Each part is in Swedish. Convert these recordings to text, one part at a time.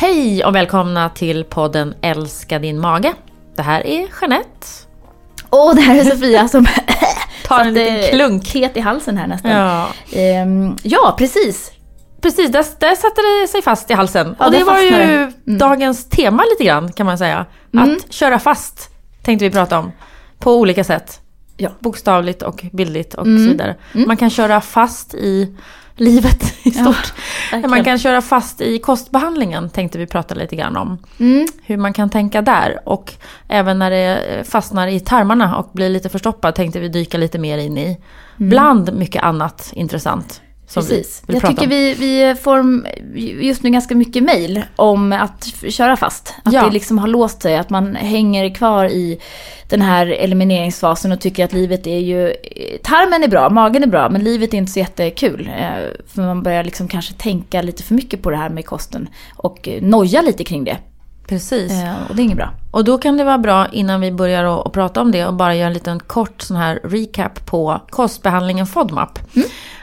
Hej och välkomna till podden Älska din mage. Det här är Jeanette. Och det här är Sofia som tar en liten klunk. Ket i halsen här nästan. Ja, Ehm, ja precis. precis. Där, där satte det sig fast i halsen. Ja, och det var ju. Mm. dagens tema lite grann kan man säga. Mm. Att köra fast tänkte vi prata om. På olika sätt. Ja. Bokstavligt och bildligt och Mm. så vidare. Mm. Man kan köra fast i livet i Ja, stort. verkligen. man kan köra fast i kostbehandlingen tänkte vi prata lite grann om. Mm. hur man kan tänka där. Och även när det fastnar i tarmarna och blir lite förstoppad tänkte vi dyka lite mer in i. Bland mycket annat intressant som. Precis. vi Jag tycker vi, vi får just nu ganska mycket mail om att köra fast. Att Ja. det liksom har låst sig, att man hänger kvar i den här elimineringsfasen och tycker att livet är ju... Tarmen är bra, magen är bra, men livet är inte så jättekul. Eh, För man börjar liksom kanske tänka lite för mycket på det här med kosten och eh, noja lite kring det. Precis. Eh, Och det är inget bra. Och då kan det vara bra innan vi börjar att, prata om det och bara göra en liten kort sån här recap på kostbehandlingen FODMAP.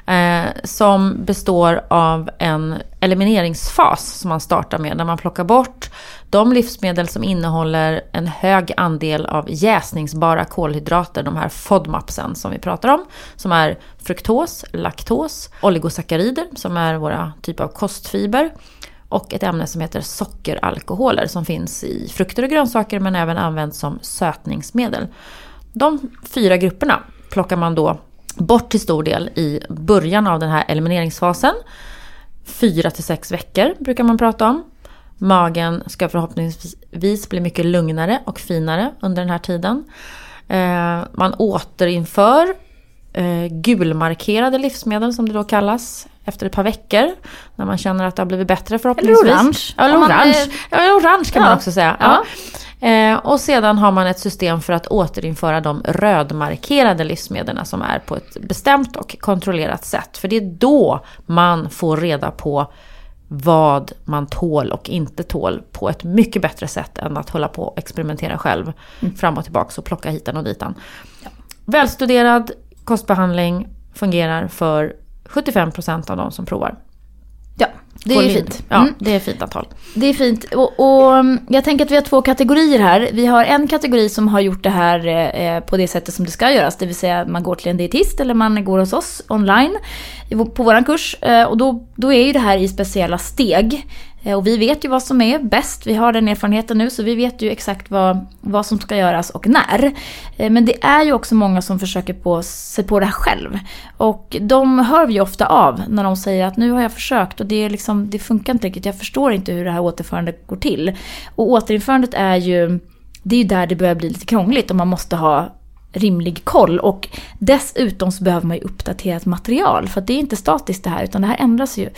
Eh, som består av en elimineringsfas som man startar med. Där man plockar bort de livsmedel som innehåller en hög andel av jäsningsbara kolhydrater. De här FODMAPsen som vi pratar om. Som är fruktos, laktos, oligosackarider som är våra typer av kostfiber. Och ett ämne som heter sockeralkoholer som finns i frukter och grönsaker men även används som sötningsmedel. De fyra grupperna plockar man då bort till stor del i början av den här elimineringsfasen. Fyra till sex veckor brukar man prata om. Magen ska förhoppningsvis bli mycket lugnare och finare under den här tiden. Eh, man återinför gulmarkerade livsmedel som det då kallas efter ett par veckor. När man känner att det har blivit bättre förhoppningsvis. Eller orange. Ja, eller man, orange. eh, Ja, orange kan man ja. också säga. Ja. Eh, och sedan har man ett system för att återinföra de rödmarkerade livsmedlen som är på ett bestämt och kontrollerat sätt. För det är då man får reda på vad man tål och inte tål på ett mycket bättre sätt än att hålla på och experimentera själv fram och tillbaka och plocka hitan och ditan. Välstuderad kostbehandling fungerar för 75% av de som provar. Ja, det är ju fint. Ja, Mm. det är fint antal. Det är fint. Och, och mm, jag tänker att vi har två kategorier här. Vi har en kategori som har gjort det här eh, på det sättet som det ska göras. Det vill säga man går till en dietist eller man går hos oss online vår- på våran kurs. Eh, och då, då är ju det här i speciella steg. Eh, och vi vet ju vad som är bäst. Vi har den erfarenheten nu så vi vet ju exakt vad, vad som ska göras och när. Eh, men det är ju också många som försöker på sig på det här själv. Och de hör vi ju ofta av när de säger att nu har jag försökt och det, är liksom, det funkar inte riktigt. Jag förstår inte hur det här återförandet går till. Och återinförandet är ju, det är ju där det börjar bli lite krångligt och man måste ha rimlig koll. Och dessutom så behöver man ju uppdaterat material. För att det är inte statiskt det här utan det här ändras ju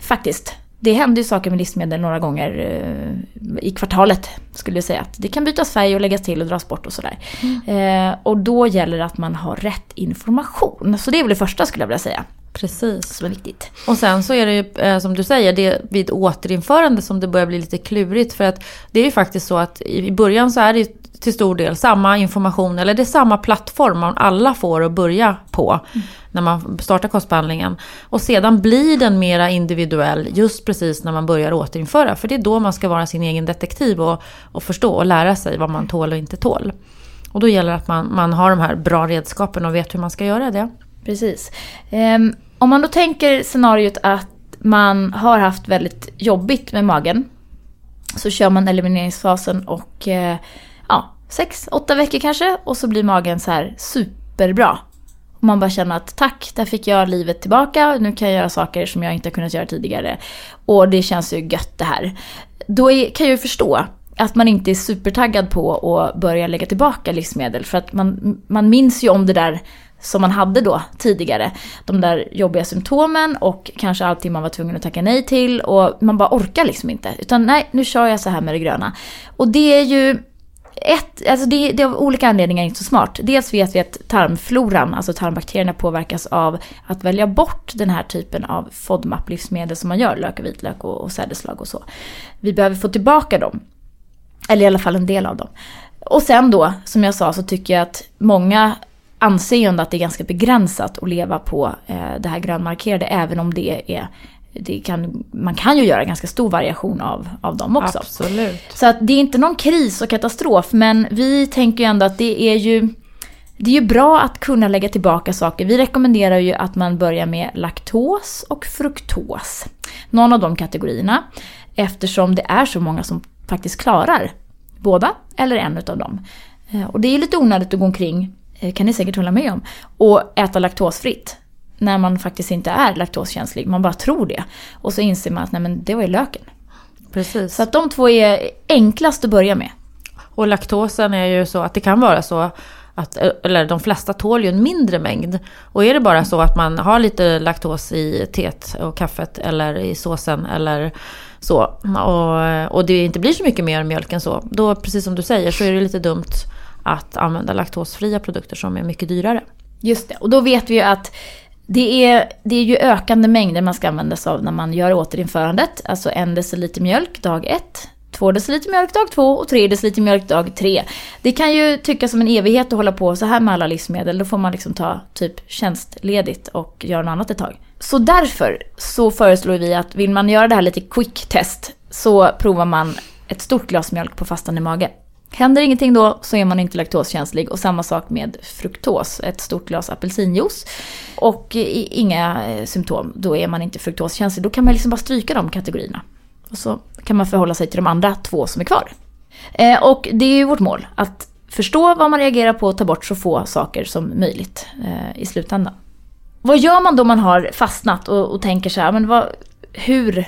faktiskt. Det händer ju saker med livsmedel några gånger eh, i kvartalet skulle jag säga. Att det kan bytas färg och läggas till och dras bort och sådär. Eh, och då gäller det att man har rätt information. Så det är väl det första skulle jag vilja säga. Precis. Som är viktigt. Och sen så är det ju eh, som du säger, det är vid återinförande som det börjar bli lite klurigt. För att det är ju faktiskt så att i början så är det ju till stor del samma information, eller det är samma plattform man alla får att börja på när man startar kostbehandlingen. Och sedan blir den mera individuell just precis när man börjar återinföra. För det är då man ska vara sin egen detektiv och, och förstå och lära sig vad man tål och inte tål. Och då gäller det att man, man har de här bra redskapen och vet hur man ska göra det. Precis. Ehm, om man då tänker scenariot att man har haft väldigt jobbigt med magen. Så kör man elimineringsfasen och eh, ja, sex, åtta veckor kanske. Och så blir magen så här superbra. Och man bara känner att tack, där fick jag livet tillbaka. Nu kan jag göra saker som jag inte har kunnat göra tidigare. Och det känns ju gött det här. Då är, kan jag ju förstå att man inte är supertaggad på att börja lägga tillbaka livsmedel. För att man, man minns ju om det där som man hade då tidigare. De där jobbiga symptomen och kanske allting man var tvungen att tacka nej till och man bara orkar liksom inte. Utan nej, nu kör jag så här med det gröna. Och det är ju ett, alltså det, det är av olika anledningar inte så smart. Dels vet vi att tarmfloran, alltså tarmbakterierna påverkas av att välja bort den här typen av FODMAP-livsmedel som man gör, lök och vitlök och, och sädeslag och så. Vi behöver få tillbaka dem. Eller i alla fall en del av dem. Och sen då, som jag sa, så tycker jag att många anser ju ändå att det är ganska begränsat att leva på eh, det här grönmarkerade, även om det är det kan, man kan ju göra ganska stor variation av, av dem också. Absolut. Så att det är inte någon kris och katastrof, men vi tänker ju ändå att det är ju det är ju bra att kunna lägga tillbaka saker. Vi rekommenderar ju att man börjar med laktos och fruktos. Någon av de kategorierna. Eftersom det är så många som faktiskt klarar båda eller en utav dem. Eh, och det är lite onödigt att gå omkring, kan ni säkert hålla med om, och äta laktosfritt. När man faktiskt inte är laktoskänslig, man bara tror det. Och så inser man att nej men det var ju löken. Precis. Så att de två är enklast att börja med. Och laktosen är ju så att det kan vara så att, eller de flesta tål ju en mindre mängd. Och är det bara så att man har lite laktos i teet och kaffet eller i såsen eller så. Och, och det inte blir så mycket mer mjölk än så. Då, precis som du säger, så är det lite dumt att använda laktosfria produkter som är mycket dyrare. Just det, och då vet vi ju att det är, det är ju ökande mängder man ska använda sig av när man gör återinförandet. Alltså en deciliter mjölk dag ett, två deciliter mjölk dag två och tre deciliter mjölk dag tre. Det kan ju tyckas som en evighet att hålla på så här med alla livsmedel. Då får man liksom ta typ tjänstledigt och göra något annat ett tag. Så därför så föreslår vi att vill man göra det här lite quick test så provar man ett stort glas mjölk på fastande mage. Händer ingenting då så är man inte laktoskänslig och samma sak med fruktos, ett stort glas apelsinjuice. Och inga eh, symptom, då är man inte fruktoskänslig. Då kan man liksom bara stryka de kategorierna. Och så kan man förhålla sig till de andra två som är kvar. Eh, och det är ju vårt mål, att förstå vad man reagerar på och ta bort så få saker som möjligt eh, i slutändan. Vad gör man då man har fastnat och, och tänker så här, men vad, hur,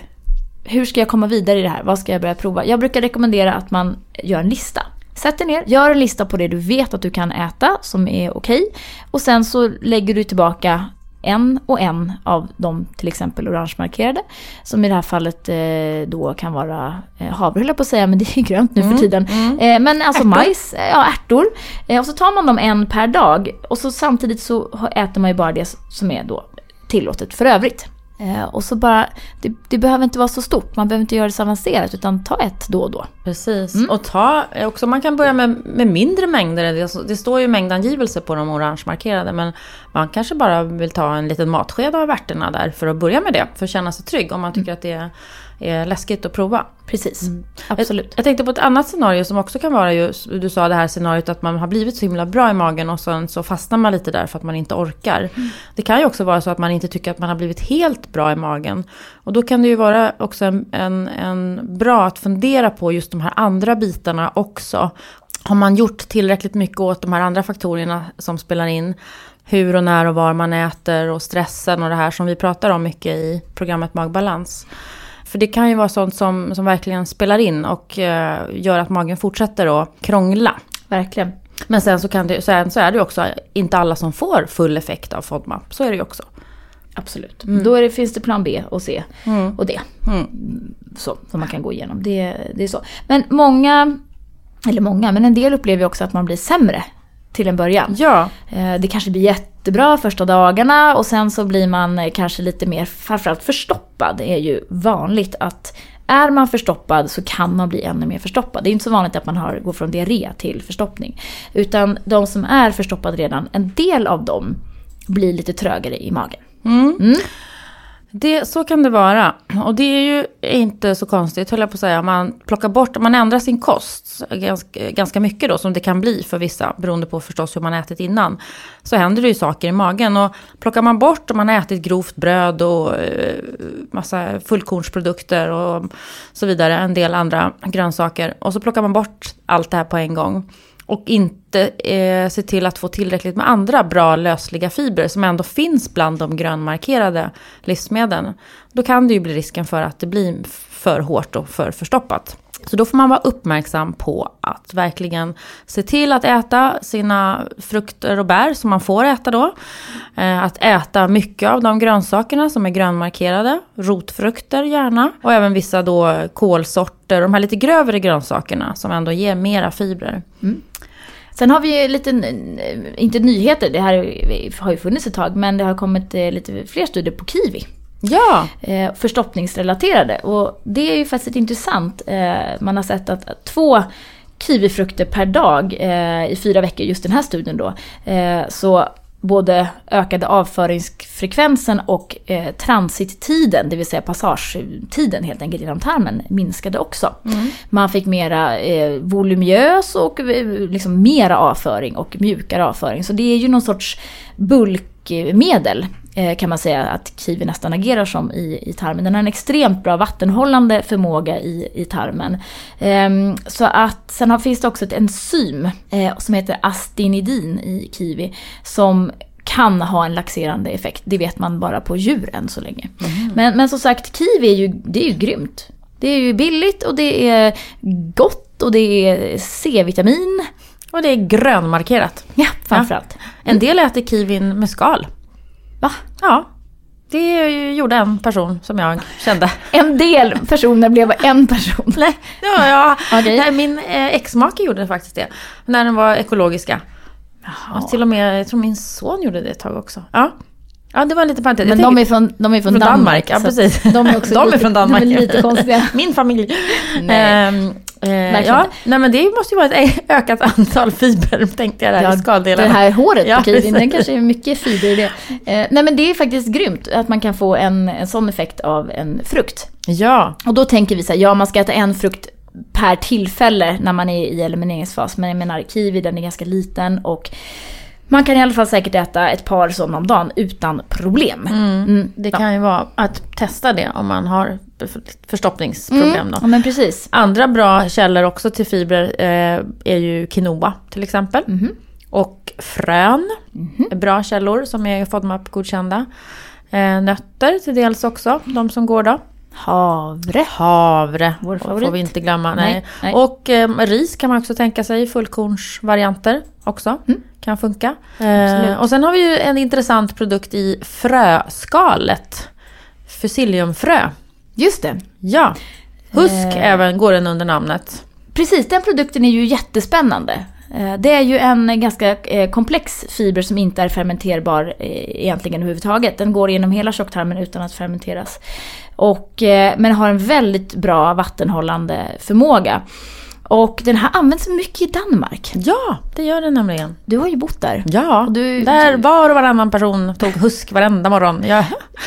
hur ska jag komma vidare i det här? Vad ska jag börja prova? Jag brukar rekommendera att man gör en lista. Sätt dig ner, gör en lista på det du vet att du kan äta som är okej. Och sen så lägger du tillbaka en och en av de till exempel orangemarkerade. Som i det här fallet eh, då kan vara eh, havre höll jag på att säga, men det är grönt nu mm, för tiden. Mm. Eh, men alltså ärtor. majs, eh, ja ärtor. Eh, och så tar man dem en per dag. Och så samtidigt så äter man ju bara det som är då tillåtet för övrigt. Eh, och så bara, det, det, behöver inte vara så stort, man behöver inte göra det så avancerat utan ta ett då och då. Precis, mm. och ta också, man kan börja med, med mindre mängder. Det, det står ju mängdangivelse på de orange markerade men man kanske bara vill ta en liten matsked av ärtorna där för att börja med det, för att känna sig trygg om man tycker mm. att det är är läskigt att prova. Precis, mm. absolut. Jag, jag, tänkte på ett annat scenario som också kan vara ju, du sa det här scenariot att man har blivit så himla bra i magen och sen så fastnar man lite där för att man inte orkar. Mm. Det kan ju också vara så att man inte tycker att man har blivit helt bra i magen. Och då kan det ju vara också en, en, en bra att fundera på just de här andra bitarna också. Har man gjort tillräckligt mycket åt de här andra faktorerna som spelar in? hur och när och var man äter och stressen och det här som vi pratar om mycket i programmet Magbalans. För det kan ju vara sånt som, som verkligen spelar in och eh, gör att magen fortsätter att krångla. Verkligen. Men sen så, kan det, sen så är det ju också inte alla som får full effekt av FODMAP. Så är det ju också. Absolut. Mm. Då det, finns det plan B och C mm. och D. Mm. Så, som man kan gå igenom. Det, det är så. Men många, eller många, men en del upplever ju också att man blir sämre till en början. Ja. Eh, det kanske blir jättebra första dagarna och sen så blir man eh, kanske lite mer framförallt förstoppad. Det är ju vanligt att är man förstoppad så kan man bli ännu mer förstoppad. Det är inte så vanligt att man har, går från diarré till förstoppning. Utan de som är förstoppade redan, en del av dem blir lite trögare i magen. Mm. Mm. Det, så kan det vara. Och det är ju inte så konstigt, höll jag på att säga. Om man plockar bort, om man ändrar sin kost ganska, ganska mycket då, som det kan bli för vissa, beroende på förstås hur man ätit innan. Så händer det ju saker i magen. Och plockar man bort, om man har ätit grovt bröd och eh, massa fullkornsprodukter och så vidare, en del andra grönsaker. Och så plockar man bort allt det här på en gång och inte eh, se till att få tillräckligt med andra bra lösliga fibrer som ändå finns bland de grönmarkerade livsmedlen. Då kan det ju bli risken för att det blir för hårt och för förstoppat. Så då får man vara uppmärksam på att verkligen se till att äta sina frukter och bär som man får äta då. Eh, att äta mycket av de grönsakerna som är grönmarkerade, rotfrukter gärna. Och även vissa då kolsorter, de här lite grövre grönsakerna som ändå ger mera fibrer. Mm. Sen har vi ju lite, inte nyheter, det här har ju funnits ett tag, men det har kommit eh, lite fler studier på kiwi. Ja! Eh, förstoppningsrelaterade. Och det är ju faktiskt intressant. Eh, man har sett att två kiwifrukter per dag i fyra veckor, just den här studien då, så både ökade avföringsfrekvensen och eh, transittiden, det vill säga passagetiden helt enkelt genom tarmen, minskade också. Mm. Man fick mera eh, voluminös och eh, liksom mera avföring och mjukare avföring. Så det är ju någon sorts bulkmedel kan man säga att kiwi nästan agerar som i, i tarmen. Den har en extremt bra vattenhållande förmåga i, i tarmen. Ehm, så att, sen har, finns det också ett enzym eh, som heter astinidin i kiwi som kan ha en laxerande effekt. Det vet man bara på djur än så länge. Men, men som sagt, kiwi är ju, det är ju grymt. Det är ju billigt och det är gott och det är C-vitamin. Och det är grönmarkerat. Ja, framförallt. En del äter kiwin med skal. Va? Ja. Det gjorde en person som jag kände. En del personer blev en person. Nej, ja, ja. Okej. Nej, min eh, exmake gjorde faktiskt det. När den var ekologiska. Och till och med, jag tror min son gjorde det ett tag också. Ja, ja det var en liten parentes. Men de är från, de är från, Från Danmark, ja, så precis. De är också De är lite, från Danmark. De är lite konstiga. Min familj. Nej. Ehm, eh, Verkligen ja, nej men det måste ju vara ett ökat antal fibrer tänkte jag där Ja, i skaldelarna. det här håret Ja, på kiwin, den precis. kanske är mycket fiber i det. Eh, nej men det är faktiskt grymt att man kan få en, en sån effekt av en frukt. Ja, Och då tänker vi så här, ja man ska äta en frukt per tillfälle när man är i elimineringsfas. Men jag menar kiwi den är ganska liten och man kan i alla fall säkert äta ett par sådana om dagen utan problem. Mm. det kan ju vara att testa det om man har förstoppningsproblem. Då. Ja men precis. Andra bra källor också till fibrer eh, är ju quinoa till exempel. Mhm. Och frön, är bra källor som är FODMAP-godkända. Eh, nötter till dels också, de som går då. Havre. Havre Vår får favorit. vi inte glömma. Nej. Nej, nej. Och eh, ris kan man också tänka sig, fullkornsvarianter också. Kan funka. Mm. Eh, och sen har vi ju en intressant produkt i fröskalet. Fusilliumfrö. Just det. Ja. Husk Eh. även går den under namnet. Precis, den produkten är ju jättespännande. Eh, Det är ju en ganska eh, komplex fiber som inte är fermenterbar eh, egentligen överhuvudtaget. Den går genom hela tjocktarmen utan att fermenteras. Och, men har en väldigt bra vattenhållande förmåga. Och den här används mycket i Danmark. Ja, det gör den nämligen. Du har ju bott där. Ja, du- där du- var och varannan person tog husk varenda morgon. Jag,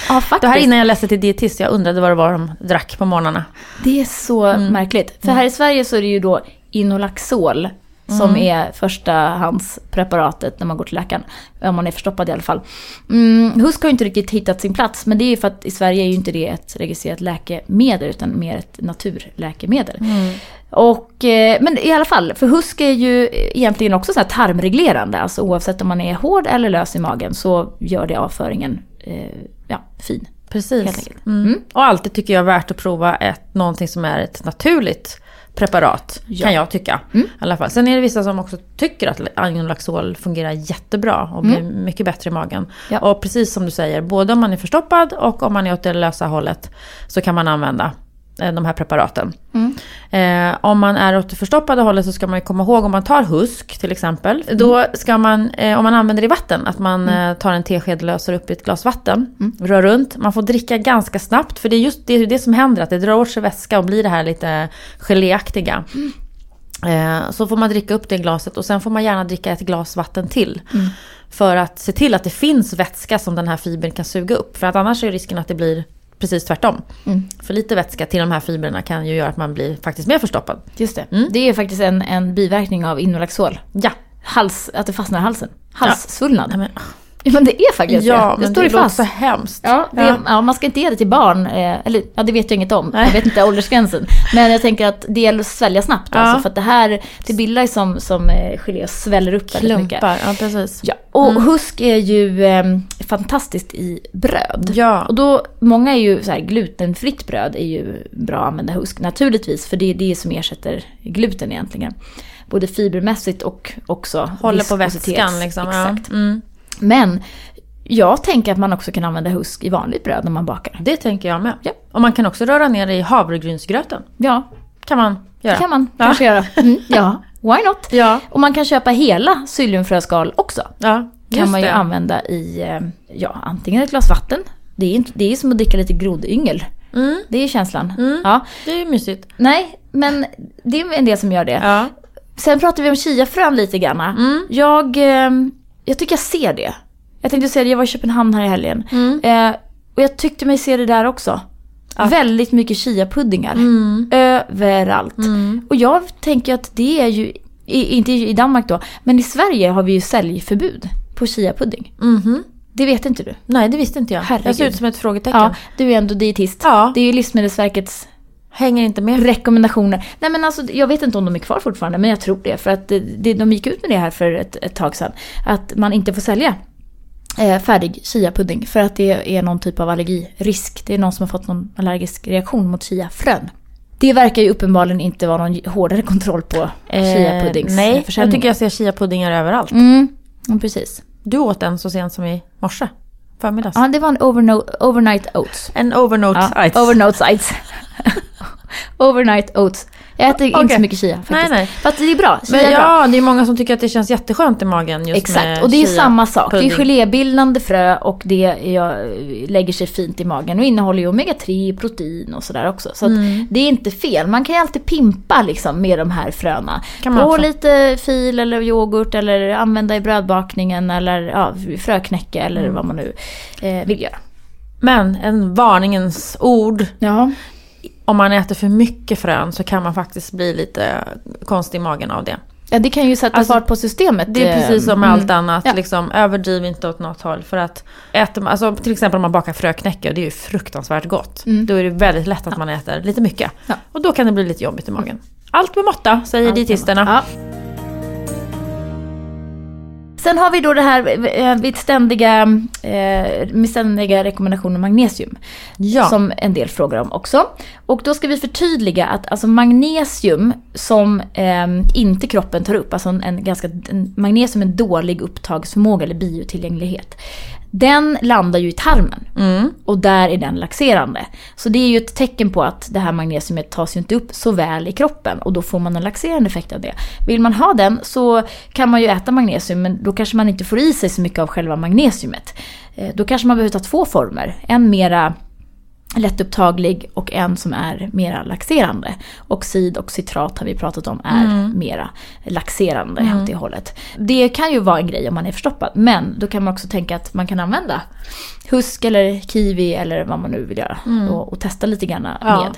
Ja, det faktiskt. här innan jag läste till dietist, jag undrade vad det var de drack på morgnarna. Det är så Mm. märkligt. För här i Sverige så är det ju då Inolaxol som Mm. är förstahandspreparatet när man går till läkaren. Om man är förstoppad i alla fall. Mm, Husk har ju inte riktigt hittat sin plats men det är ju för att i Sverige är ju inte det ett registrerat läkemedel utan mer ett naturläkemedel. Mm. Och, eh, men i alla fall, för husk är ju egentligen också så här tarmreglerande. Alltså oavsett om man är hård eller lös i magen så gör det avföringen eh, ja, fin. Precis. Enkelt. Mm. Och alltid tycker jag värt att prova ett, någonting som är ett naturligt preparat. Ja. Kan jag tycka. Mm. I alla fall. Sen är det vissa som också tycker att Anilaxol fungerar jättebra och blir mycket bättre i magen. Mm. Ja. Och precis som du säger, både om man är förstoppad och om man är åt det lösa hållet så kan man använda de här preparaten. Mm. Eh, om man är åt det förstoppade hållet så ska man komma ihåg om man tar husk till exempel. Mm. Då ska man, eh, om man använder det i vatten, att man eh, tar en tesked och löser upp i ett glas vatten. Mm. Rör runt. Man får dricka ganska snabbt för det är just det, det som händer, att det drar åt sig vätska och blir det här lite geléaktiga. Mm. Eh, så får man dricka upp det glaset och sen får man gärna dricka ett glas vatten till. Mm. För att se till att det finns vätska som den här fibern kan suga upp. För att annars är risken att det blir precis tvärtom. Mm. För lite vätska till de här fibrerna kan ju göra att man blir faktiskt mer förstoppad. Just det. Mm. Det är faktiskt en, en biverkning av Inolaxol. Ja, Hals, att det fastnar i halsen. Halssvullnad. Men, Ja, men det är faktiskt Ja, det. Det står det ju fast. så hemskt. Ja, det, Ja. ja. man ska inte ge det till barn. Eh, eller ja, det vet jag inget om. Nej. Jag vet inte åldersgränsen. Men jag tänker att det gäller att svälja snabbt. Ja. Alltså, för att det här, det bildar ju som, som eh, gelé och sväller upp väldigt mycket. Klumpar, ja precis. Ja, och Mm. husk är ju eh, fantastiskt i bröd. Ja. Och då, många är ju så här, glutenfritt bröd är ju bra att använda husk naturligtvis. För det är det som ersätter gluten egentligen. Både fibermässigt och också Håller på vätskan liksom. Exakt. Ja. Mm. Men jag tänker att man också kan använda husk i vanligt bröd när man bakar. Det tänker jag med. Ja. Och man kan också röra ner det i havregrynsgröten. Ja, Kan man göra. det kan man Ja. kanske göra. Mm, ja, why not? Ja. Och man kan köpa hela psylliumfröskal också. Ja, kan man ju det. använda i, eh, ja, antingen ett glas vatten. Det är, inte, det är som att dricka lite grodyngel. Mm. Det är känslan. Mm. Ja. Det är mysigt. Nej, men det är en del som gör det. Ja. Sen pratar vi om chiafrön lite grann. Mm. Jag, eh, jag tycker jag ser det. Jag tänkte säga det, jag var i Köpenhamn här i helgen. Mm. Eh, och jag tyckte mig se det där också. Att- Väldigt mycket chiapuddingar. Mm. Överallt. Mm. Och jag tänker att det är ju, i, inte i Danmark då, men i Sverige har vi ju säljförbud på chiapudding. Mhm. Det vet inte du? Nej, det visste inte jag. Herregud. Jag ser ut som ett frågetecken. Ja, du är ändå dietist. Ja. Det är ju Livsmedelsverkets Hänger inte med. rekommendationer. Nej men alltså jag vet inte om de är kvar fortfarande men jag tror det. För att det, det, de gick ut med det här för ett, ett tag sedan. Att man inte får sälja eh, färdig chiapudding för att det är någon typ av allergirisk. Det är någon som har fått någon allergisk reaktion mot chiafrön. Det verkar ju uppenbarligen inte vara någon hårdare kontroll på chiapuddings Eh, nej, jag tycker jag ser chiapuddingar överallt. Mm, precis. Du åt en så sent som i morse. Förmiddags. Ja, det var en overno- overnight oats. En overnote Ja, overnight sites. overnight oats. Jag äter inte Okej. så mycket chia faktiskt. Nej, nej. För att det är bra. Chia Men är bra. ja, det är många som tycker att det känns jätteskönt i magen just Exakt, med och det är chia samma sak. Det är pudding. gelébildande frö och det lägger sig fint i magen och innehåller ju omega-3, protein och sådär också. Så Mm. det är inte fel. Man kan ju alltid pimpa liksom med de här fröna. Kan man På lite fil eller yoghurt eller använda i brödbakningen eller ja, fröknäcke eller Mm. vad man nu eh, vill göra. Men en varningens ord. Ja. Om man äter för mycket frön så kan man faktiskt bli lite konstig i magen av det. ja, det kan ju sätta Alltså, fart på systemet. Det är eh, precis som med mm. allt annat. Ja. Liksom, överdriv inte åt något håll. För att äter alltså, till exempel om man bakar fröknäcke, och det är ju fruktansvärt gott. Mm. Då är det väldigt lätt att man äter lite mycket. Ja. Och då kan det bli lite jobbigt i magen. Allt med måtta, säger dietisterna. Sen har vi då det här eh, vid ständiga, eh, med ständiga rekommendationer om magnesium. Ja. Som en del frågar om också. Och då ska vi förtydliga att alltså magnesium som eh, inte kroppen tar upp, alltså en, en ganska, en, magnesium är en dålig upptagsförmåga eller biotillgänglighet. Den landar ju i tarmen Mm. och där är den laxerande. Så det är ju ett tecken på att det här magnesiumet tas ju inte upp så väl i kroppen och då får man en laxerande effekt av det. Vill man ha den så kan man ju äta magnesium men då kanske man inte får i sig så mycket av själva magnesiumet. Eh, Då kanske man behöver ta två former. En mera lättupptaglig och en som är mera laxerande. Oxid och citrat har vi pratat om är mera laxerande åt det hållet. Det kan ju vara en grej om man är förstoppad men då kan man också tänka att man kan använda husk eller kiwi eller vad man nu vill göra och, och testa lite grann Ja. med.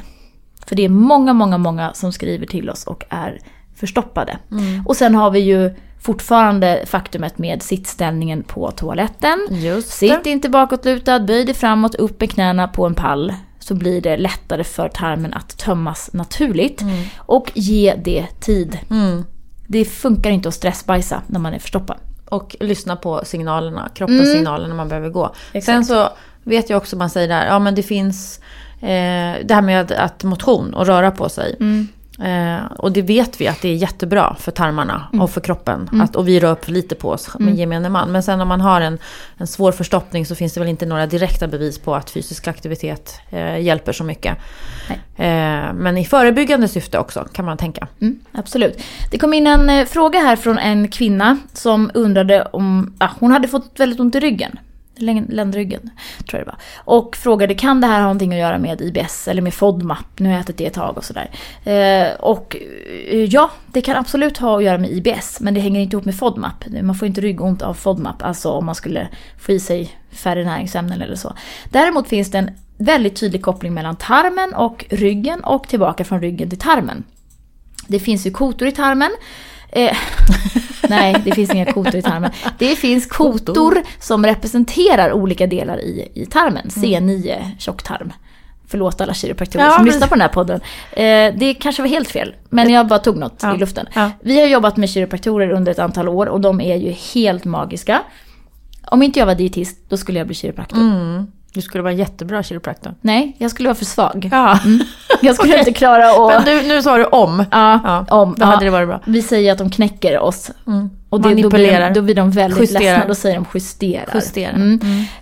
För det är många, många, många som skriver till oss och är förstoppade. Och sen har vi ju fortfarande faktumet med sittställningen på toaletten. Just Sitt inte bakåtlutad, böj dig framåt, upp med knäna på en pall. Så blir det lättare för tarmen att tömmas naturligt. Och ge det tid. Mm. Det funkar inte att stressbajsa när man är förstoppad. Och lyssna på signalerna, kroppens Mm. signaler när man behöver gå. Exakt. Sen så vet jag också, man säger där, ja men det finns eh, det här med att motion och röra på sig. Mm. Eh, och det vet vi att det är jättebra för tarmarna Mm. och för kroppen. Att, och vi rör upp lite på oss med gemene man. Men sen om man har en, en svår förstoppning så finns det väl inte några direkta bevis på att fysisk aktivitet eh, hjälper så mycket. Eh, men i förebyggande syfte också kan man tänka. Mm, absolut. Det kom in en eh, fråga här från en kvinna som undrade om, ja, hon hade fått väldigt ont i ryggen. Ländryggen, tror jag det var. Och frågade kan det här ha någonting att göra med IBS eller med FODMAP? Nu har jag ätit det ett tag och sådär. Eh, och eh, ja, det kan absolut ha att göra med IBS. Men det hänger inte ihop med FODMAP. Man får inte ryggont av FODMAP. Alltså om man skulle få i sig färre näringsämnen eller så. Däremot finns det en väldigt tydlig koppling mellan tarmen och ryggen och tillbaka från ryggen till tarmen. Det finns ju kotor i tarmen Eh, nej, det finns inga kotor i tarmen. Det finns kotor som representerar olika delar i, i tarmen. C9 tjocktarm. Förlåt alla kiropraktorer Ja, som men- lyssnar på den här podden. Eh, det kanske var helt fel, men jag bara tog något Ja, i luften. ja. Vi har jobbat med kiropraktorer under ett antal år och de är ju helt magiska. Om inte jag var dietist, då skulle jag bli kiropraktor. Mm. Du skulle vara en jättebra kiropraktor. Nej, jag skulle vara för svag. Ja. Jag skulle Okej. inte klara att... Men du, nu sa du om. Ja, Ja, om. då ja. hade det varit bra. Vi säger att de knäcker oss. Mm. Och det, då, blir de, då blir de väldigt Justerar. ledsna, då säger de justerar. Justerar. Mm.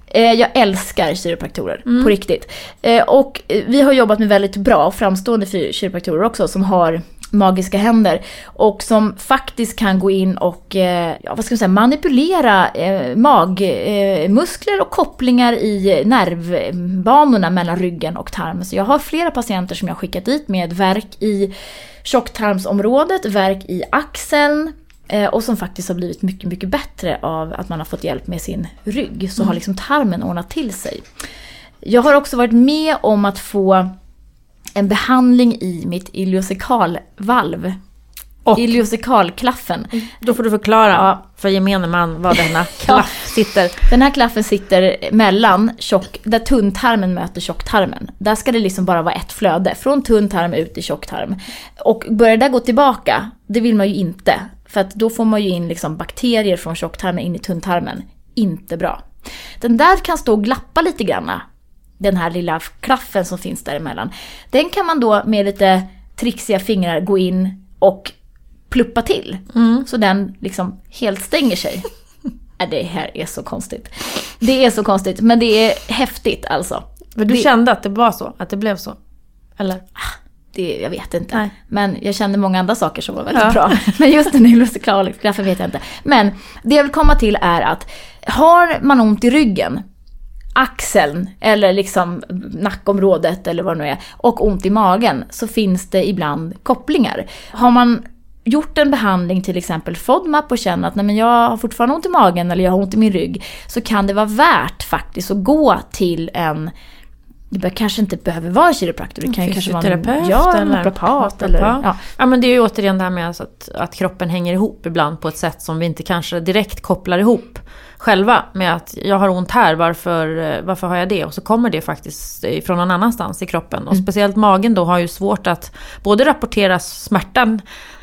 Eh, jag älskar kiropraktorer, på riktigt. Eh, och eh, vi har jobbat med väldigt bra och framstående kiropraktorer också som har magiska händer och som faktiskt kan gå in och eh, vad ska man säga, manipulera eh, magmuskler eh, och kopplingar i nervbanorna mellan ryggen och tarmen. Så jag har flera patienter som jag skickat dit med värk i tjocktarmsområdet, värk i axeln, Eh, och som faktiskt har blivit mycket, mycket bättre av att man har fått hjälp med sin rygg. Så har liksom tarmen ordnat till sig. Jag har också varit med om att få en behandling i mitt iliocekalvalv. Och Iliocekalklaffen. då får du förklara Ja. för gemene man var denna klaff sitter. Den här klaffen sitter mellan tjock, där tunntarmen möter tjocktarmen. Där ska det liksom bara vara ett flöde, från tunntarm ut i tjocktarm. Och börjar det där gå tillbaka, det vill man ju inte. För att då får man ju in liksom bakterier från tjocktarmen in i tunntarmen. Inte bra. Den där kan stå och glappa lite granna. Den här lilla klaffen som finns däremellan. Den kan man då med lite trixiga fingrar gå in och pluppa till. Så den liksom helt stänger sig. Äh, Det här är så konstigt. Det är så konstigt, men det är häftigt alltså. Men du Det- kände att det var så? Att det blev så? Eller? Det, jag vet inte. Nej. Men jag kände många andra saker som var väldigt Ja. bra. Men just den illustraklaffen vet jag inte. Men det jag vill komma till är att har man ont i ryggen, axeln eller liksom nackområdet eller vad det nu är och ont i magen så finns det ibland kopplingar. Har man gjort en behandling, till exempel FODMAP och känner att nej men jag har fortfarande ont i magen eller jag har ont i min rygg så kan det vara värt faktiskt att gå till en det kanske inte behöver vara en kiropraktor, det kan ju kanske vara en, ja, en naprapat eller... Ja. Ja men det är ju återigen det här med alltså att, att kroppen hänger ihop ibland på ett sätt som vi inte kanske direkt kopplar ihop själva med att jag har ont här, varför, eh, varför har jag det? Och så kommer det faktiskt från någon annanstans i kroppen. Och speciellt magen då har ju svårt att både rapportera smärtan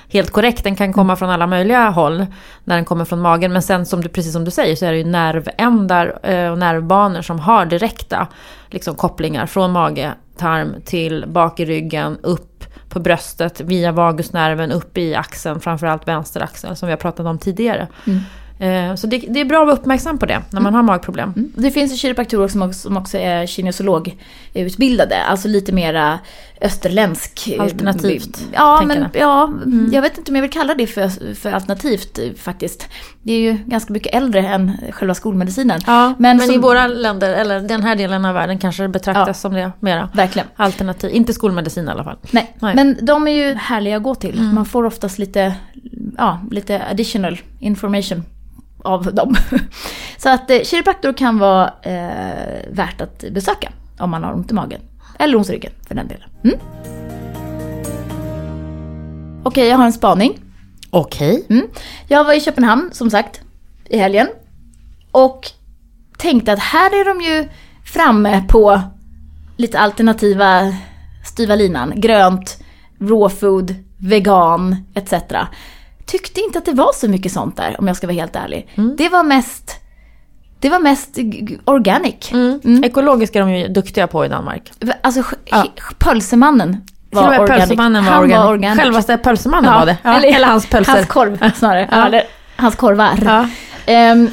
helt korrekt, den kan komma från alla möjliga håll när den kommer från magen. Men sen som du, precis som du säger så är det ju nervändar eh, och nervbanor som har direkta liksom, kopplingar från mage, tarm till bak i ryggen, upp på bröstet, via vagusnerven, upp i axeln, framförallt vänster axel som vi har pratat om tidigare. Eh, Så det, det är bra att vara uppmärksam på det när man har magproblem. Mm. Det finns ju kiropraktorer som också, som också är kinesiologutbildade, alltså lite mera österländsk. eh, Alternativt, Ja, men ja, jag vet inte om jag vill kalla det för, för alternativt eh, faktiskt. Det är ju ganska mycket äldre än själva skolmedicinen. Ja, men, Men i som- våra länder, eller den här delen av världen kanske det betraktas Ja. som det mera. Verkligen. Alternativ, inte skolmedicin i alla fall. Nej. Nej. men de är ju härliga att gå till. Man får oftast lite, ja, lite additional information av dem. Så att eh, kiropraktor kan vara eh, värt att besöka om man har ont i magen. Eller ont i ryggen för den delen. Mm? Okej, jag har en spaning. Okej. Mm. Jag var i Köpenhamn, som sagt, i helgen. Och tänkte att här är de ju framme på lite alternativa styva linan. Grönt, raw food, vegan, etc. Tyckte inte att det var så mycket sånt där, om jag ska vara helt ärlig. Det var mest... Det var mest organic. Mm. Ekologiskt är de ju duktiga på i Danmark. Alltså, Ja. pölsemannen var Till och med pölsemannen var organic. var organic. Självaste pölsemannen var det. Ja. Eller, hans pölser. Hans korv snarare. Ja. Ja. Eller hans korvar. Ja. Ehm,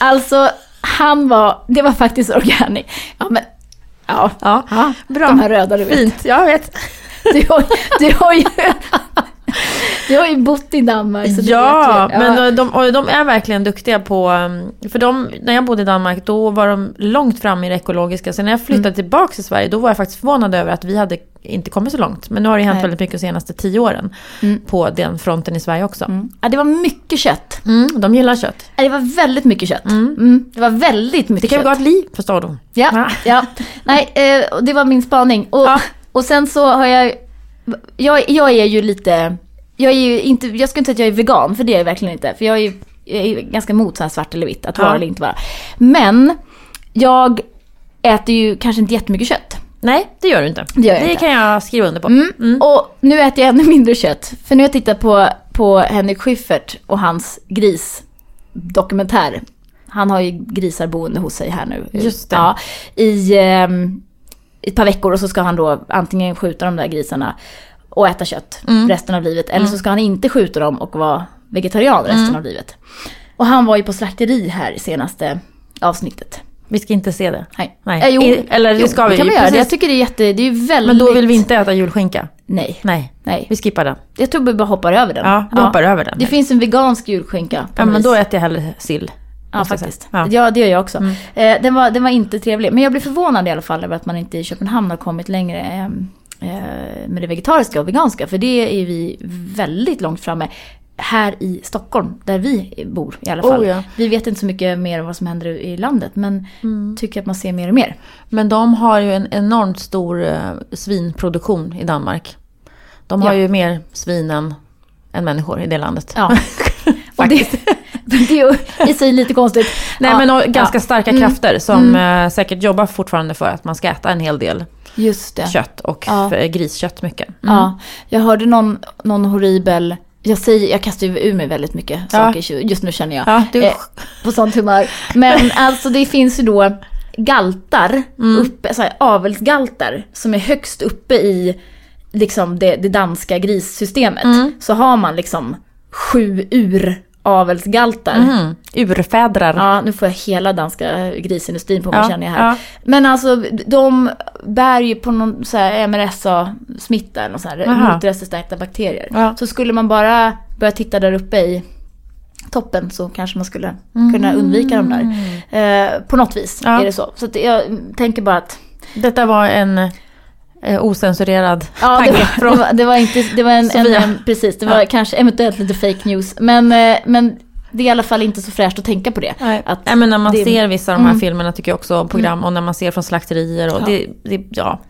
alltså, han var, det var faktiskt organic. Ja, men, ja. Ja. Bra. De här röda du vet. Fint, jag vet. Du har, du har ju... Du har ju bott i Danmark så du Ja, vet ju. men de, de är verkligen duktiga på... um, För de, när jag bodde i Danmark då var de långt fram i det ekologiska. Sen när jag flyttade Mm. tillbaka till Sverige då var jag faktiskt förvånad över att vi hade inte kommit så långt. Men nu har det hänt Nej. väldigt mycket de senaste tio åren Mm. på den fronten i Sverige också. Mm. Ja, det var mycket kött. Mm, de gillar kött. Ja, Det var väldigt mycket kött. Mm. Det var väldigt mycket Det kan kött. vi gå ett liv, förstår du. Ja, Ja. ja. Nej, eh, det var min spaning. Och, Ja. och sen så har jag... Jag, jag är ju lite jag är ju inte, jag ska inte säga att jag är vegan, för det är jag verkligen inte. För jag är ju jag är ganska emot så svart eller vitt, att vara Ja. eller inte vara. Men jag äter ju kanske inte jättemycket kött. Nej, det gör du inte. Det jag inte. kan jag skriva under på. Mm. Och nu äter jag ännu mindre kött. För nu har jag tittat på, på Henrik Schyffert och hans grisdokumentär. Han har ju grisar boende hos sig här nu. Just det. Ja, I ehm, ett par veckor och så ska han då antingen skjuta de där grisarna och äta kött Mm. resten av livet. Eller så ska han inte skjuta dem och vara vegetarian resten Mm. av livet. Och han var ju på slakteri här i senaste avsnittet. Vi ska inte se det. Nej. Nej. Eh, jo, eller det jo, ska vi kan man göra. Jag tycker det är jätte, det är väldigt... Men då vill vi inte äta julskinka. Nej. Nej, Nej. vi skippar den. Jag tror vi bara hoppar över den. Ja, vi hoppar över den. Det finns en vegansk julskinka. Ja, men vis. då äter jag hellre sill. Ja, faktiskt. Ja. Ja. Mm. det gör jag också. Eh, den, var, den var inte trevlig. Men jag blev förvånad i alla fall över att man inte i Köpenhamn har kommit längre eh, eh, med det vegetariska och veganska. För det är vi väldigt långt framme. Här i Stockholm, där vi bor i alla fall. Oh, ja. Vi vet inte så mycket mer om vad som händer i landet. Men Mm. tycker att man ser mer och mer. Men de har ju en enormt stor eh, svinproduktion i Danmark. De har Ja. ju mer svin än, än människor i det landet. Ja. och det, det är ju i sig lite konstigt. Nej Ja, men och ganska ja. starka Mm. krafter som eh, säkert jobbar fortfarande för att man ska äta en hel del Just det. kött och Ja. för- griskött mycket. Mm. Ja, jag hörde någon, någon horribel... Jag, säger, jag kastar ju ur mig väldigt mycket Ja. saker just nu känner jag. Ja, du- Eh, på sånt humör. Men alltså det finns ju då galtar, Mm. uppe, så här, avelsgaltar, som är högst uppe i liksom det, det danska grissystemet. Mm. Så har man liksom sju ur avelsgaltar. Mm. Urfädrar. Ja, nu får jag hela danska grisindustrin på mig Ja, känner jag här. ja. Men alltså de bär ju på någon så här MRSA-smitta eller sånt här, motresistenta bakterier. Ja. Så skulle man bara börja titta där uppe i toppen så kanske man skulle kunna undvika dem där. Eh, på något vis är det så. Så jag tänker bara att Detta var en eh, osensurerad Ja, det tanke var, från det var, det var inte, det var en, en, en precis, det var Ja. kanske eventuellt lite fake news. Men, eh, men det är i alla fall inte så fräscht att tänka på det. Nej. Nej, men när man det- ser vissa av de här Mm. filmerna tycker jag också, program, och när man ser från slakterier och Ja. det, det, ja.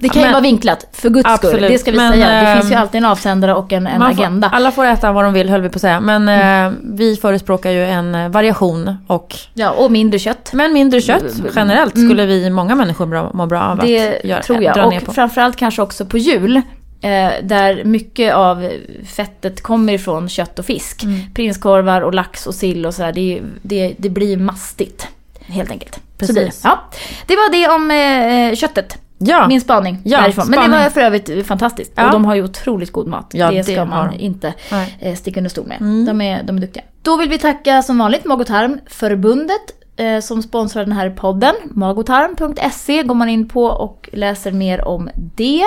Det kan ju Men- vara vinklat, för guds skull. Absolut, Det ska vi men, säga. Det ehm, finns ju alltid en avsändare och en, en får, agenda. alla får äta vad de vill höll vi på att säga, men eh, vi förespråkar ju en eh, variation och Ja, och mindre kött. men mindre kött generellt Mm. skulle vi, många människor må bra av Det att göra, tror jag. Och på. framförallt kanske också på jul. Eh, där mycket av fettet kommer ifrån kött och fisk. Mm. Prinskorvar och lax och sill och sådär. Det, det, det blir mastigt. Helt enkelt. Så blir det. Precis. Ja. det var det om eh, köttet. Ja, Min spaning Ja, därifrån. Men spaning. det var för övrigt fantastiskt. Ja. Och de har ju otroligt god mat. Ja, det ska det man inte Nej. eh, sticka under stol med. Mm. De, är, de är duktiga. Då vill vi tacka som vanligt Mag och Tarmförbundet eh, som sponsrar den här podden. Magotarm.se går man in på och läser mer om det.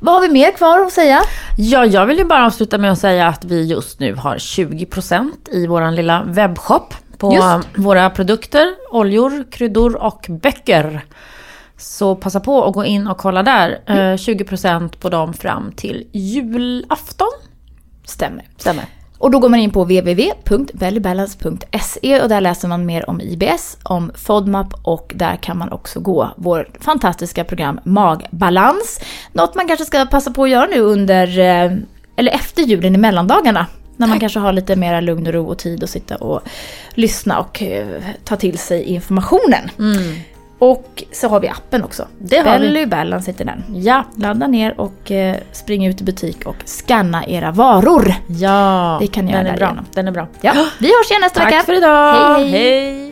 Vad har vi mer kvar att säga? Ja, jag vill ju bara avsluta med att säga att vi just nu har 20% i vår lilla webbshop på Just. våra produkter, oljor, kryddor och böcker. Så passa på att gå in och kolla där. Mm. Eh, 20% på dem fram till julafton. Stämmer. Stämmer. Och då går man in på www.bellybalance.se och där läser man mer om IBS, om FODMAP och där kan man också gå vårt fantastiska program Magbalans. Något man kanske ska passa på att göra nu under, eh, eller efter julen i mellandagarna. När man kanske har lite mer lugn och ro och tid att sitta och lyssna och eh, ta till sig informationen. Och så har vi appen också. Det har vi. Belly Balance heter den. Ja. Ladda ner och eh, spring ut i butik och scanna era varor. Ja, Det kan ni den göra är bra. därigenom. Den är bra. Ja, vi hörs igen nästa vecka. Tack för idag. Hej, hej. hej.